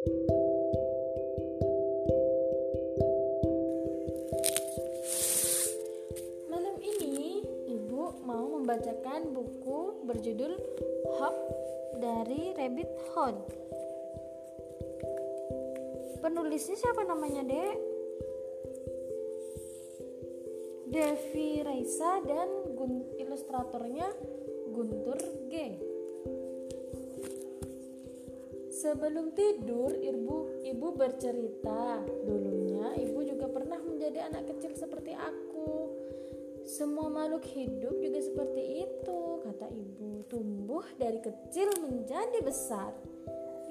Malam ini ibu mau membacakan buku berjudul Hop dari Rabbit Hole. Penulisnya siapa namanya, Dek? Devi Raisa dan ilustratornya Sebelum tidur, ibu ibu bercerita, dulunya ibu juga pernah menjadi anak kecil seperti aku. Semua makhluk hidup juga seperti itu, kata ibu. Tumbuh dari kecil menjadi besar.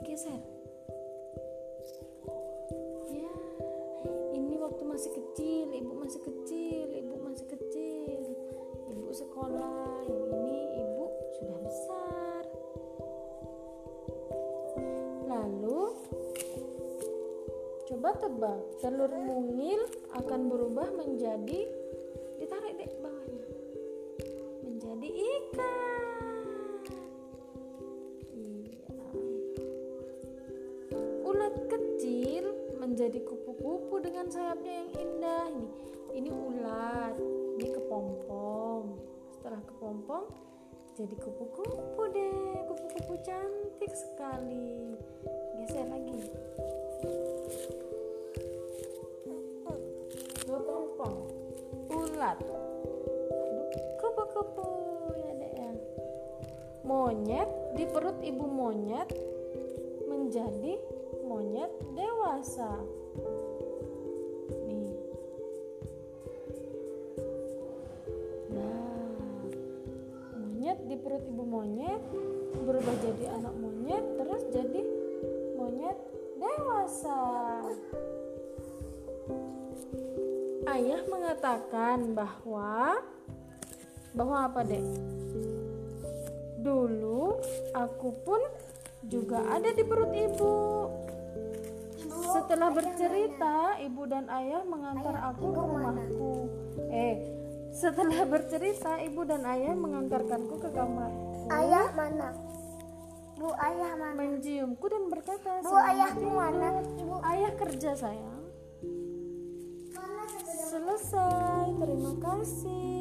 Geser. Ya, ini waktu masih kecil, ibu masih kecil, Lalu coba tebak, telur mungil akan berubah menjadi ditarik deh bawahnya. Menjadi ikan. Iya. Ulat kecil menjadi kupu-kupu dengan sayapnya yang indah. Ini ini ulat, ini kepompong. Setelah kepompong jadi kupu-kupu deh, kupu-kupu cantik sekali. Geser lagi. Kepompong, ulat, kupu-kupu ya deh ya. Monyet di perut ibu monyet menjadi monyet dewasa. Nih. Nah, monyet di perut ibu monyet berubah jadi anak monyet terus jadi monyet dewasa. Ayah mengatakan bahwa bahwa apa, Dek? Dulu aku pun juga ada di perut ibu. Setelah bercerita, ibu dan ayah mengantar aku ke rumahku. Eh, setelah bercerita, ibu dan ayah mengantarkanku ke kamarku. Ayah mana? Bu ayah mana? Menciumku dan berkata, Bu "Selamat ayahku tidur." mana? Ibu Ayah kerja sayang. mana? Selesai. Terima kasih.